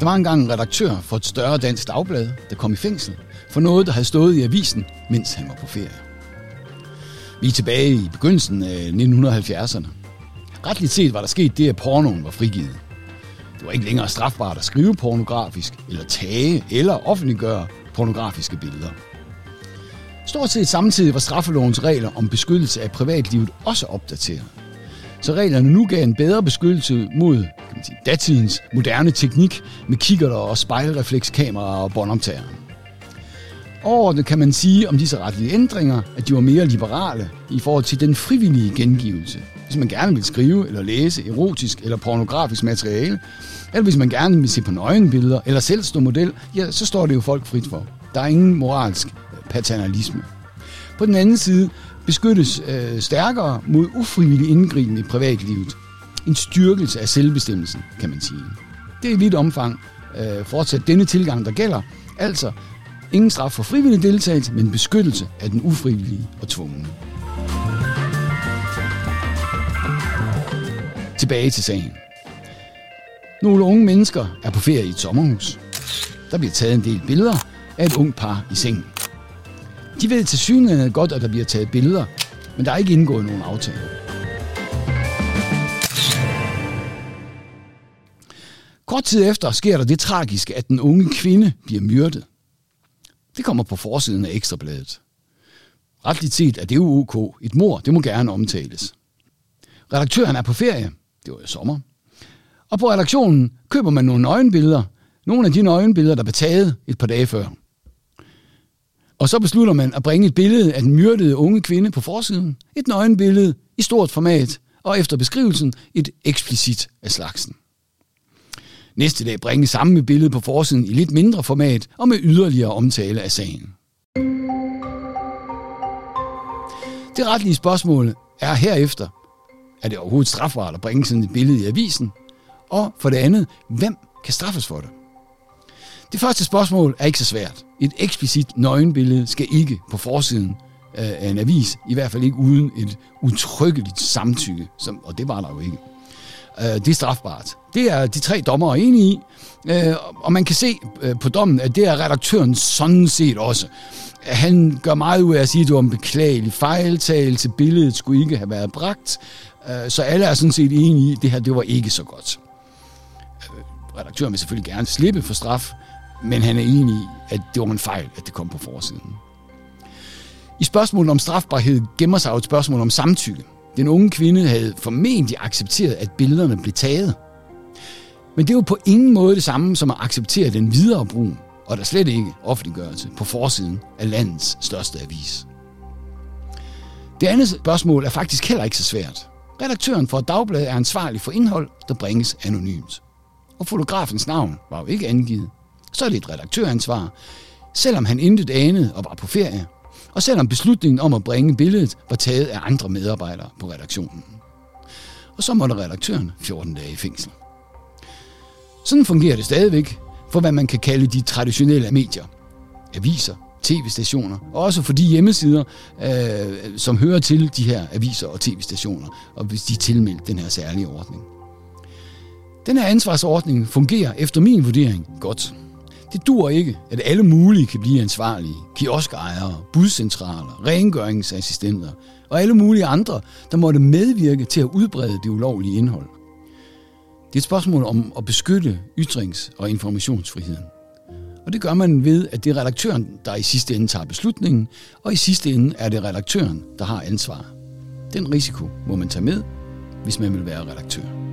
Der var engang en redaktør for et større dansk dagblad, der kom i fængsel for noget, der havde stået i avisen, mens han var på ferie. Vi er tilbage i begyndelsen af 1970'erne. Retligt set var der sket det, at pornoen var frigivet. Det var ikke længere strafbart at skrive pornografisk, eller tage eller offentliggøre pornografiske billeder. Stort set samtidig var straffelovens regler om beskyttelse af privatlivet også opdateret. Så reglerne nu gav en bedre beskyttelse mod kan man sige, datidens moderne teknik med kikkerter og spejlreflekskameraer og båndoptagere. Overordnet kan man sige om disse retlige ændringer, at de var mere liberale i forhold til den frivillige gengivelse. Hvis man gerne vil skrive eller læse erotisk eller pornografisk materiale, eller hvis man gerne vil se på nøgenbilleder eller selv stå model, ja, så står det jo folk frit for. Der er ingen moralsk øh, paternalisme. På den anden side beskyttes øh, stærkere mod ufrivillig indgriben i privatlivet. En styrkelse af selvbestemmelsen, kan man sige. Det er i vidt omfang øh, fortsat denne tilgang, der gælder. Altså, ingen straf for frivillig deltagelse, men beskyttelse af den ufrivillige og tvungne. Tilbage til sagen. Nogle unge mennesker er på ferie i et sommerhus. Der bliver taget en del billeder af et ungt par i sengen. De ved til synligheden godt, at der bliver taget billeder, men der er ikke indgået nogen aftale. Kort tid efter sker der det tragiske, at den unge kvinde bliver myrdet. Det kommer på forsiden af Ekstrabladet. Retligt set er det jo ok. Et mor, det må gerne omtales. Redaktøren er på ferie. Det var i sommer. Og på redaktionen køber man nogle nøgenbilleder. Nogle af de nøgenbilleder, der blev taget et par dage før. Og så beslutter man at bringe et billede af den myrdede unge kvinde på forsiden. Et nøgenbillede i stort format, og efter beskrivelsen et eksplicit af slagsen. Næste dag bringe samme billede på forsiden i lidt mindre format og med yderligere omtale af sagen. Det retlige spørgsmål er herefter, er det overhovedet strafbart at bringe sådan et billede i avisen? Og for det andet, hvem kan straffes for det? Det første spørgsmål er ikke så svært. Et eksplicit nøgenbillede skal ikke på forsiden af en avis, i hvert fald ikke uden et utryggeligt samtykke, som, og det var der jo ikke. Øh, det er strafbart. Det er de tre dommer enige i, øh, og man kan se øh, på dommen, at det er redaktøren sådan set også. Han gør meget ud af at sige, at det var en beklagelig fejltagelse, billedet skulle ikke have været bragt, så alle er sådan set enige i, at det her det var ikke så godt. Redaktøren vil selvfølgelig gerne slippe for straf, men han er enig i, at det var en fejl, at det kom på forsiden. I spørgsmålet om strafbarhed gemmer sig et spørgsmål om samtykke. Den unge kvinde havde formentlig accepteret, at billederne blev taget. Men det er jo på ingen måde det samme som at acceptere den videre brug, og der slet ikke offentliggørelse på forsiden af landets største avis. Det andet spørgsmål er faktisk heller ikke så svært. Redaktøren for et dagblad er ansvarlig for indhold, der bringes anonymt. Og fotografens navn var jo ikke angivet, så er det et redaktøransvar, selvom han intet anede og var på ferie, og selvom beslutningen om at bringe billedet var taget af andre medarbejdere på redaktionen. Og så måtte redaktøren 14 dage i fængsel. Sådan fungerer det stadigvæk for hvad man kan kalde de traditionelle medier. Aviser, tv-stationer, og også for de hjemmesider, øh, som hører til de her aviser og tv-stationer, og hvis de er tilmeldt den her særlige ordning. Den her ansvarsordning fungerer efter min vurdering godt. Det dur ikke, at alle mulige kan blive ansvarlige. Kioskejere, budcentraler, rengøringsassistenter og alle mulige andre, der måtte medvirke til at udbrede det ulovlige indhold. Det er et spørgsmål om at beskytte ytrings- og informationsfriheden. Og det gør man ved, at det er redaktøren, der i sidste ende tager beslutningen, og i sidste ende er det redaktøren, der har ansvaret. Den risiko må man tage med, hvis man vil være redaktør.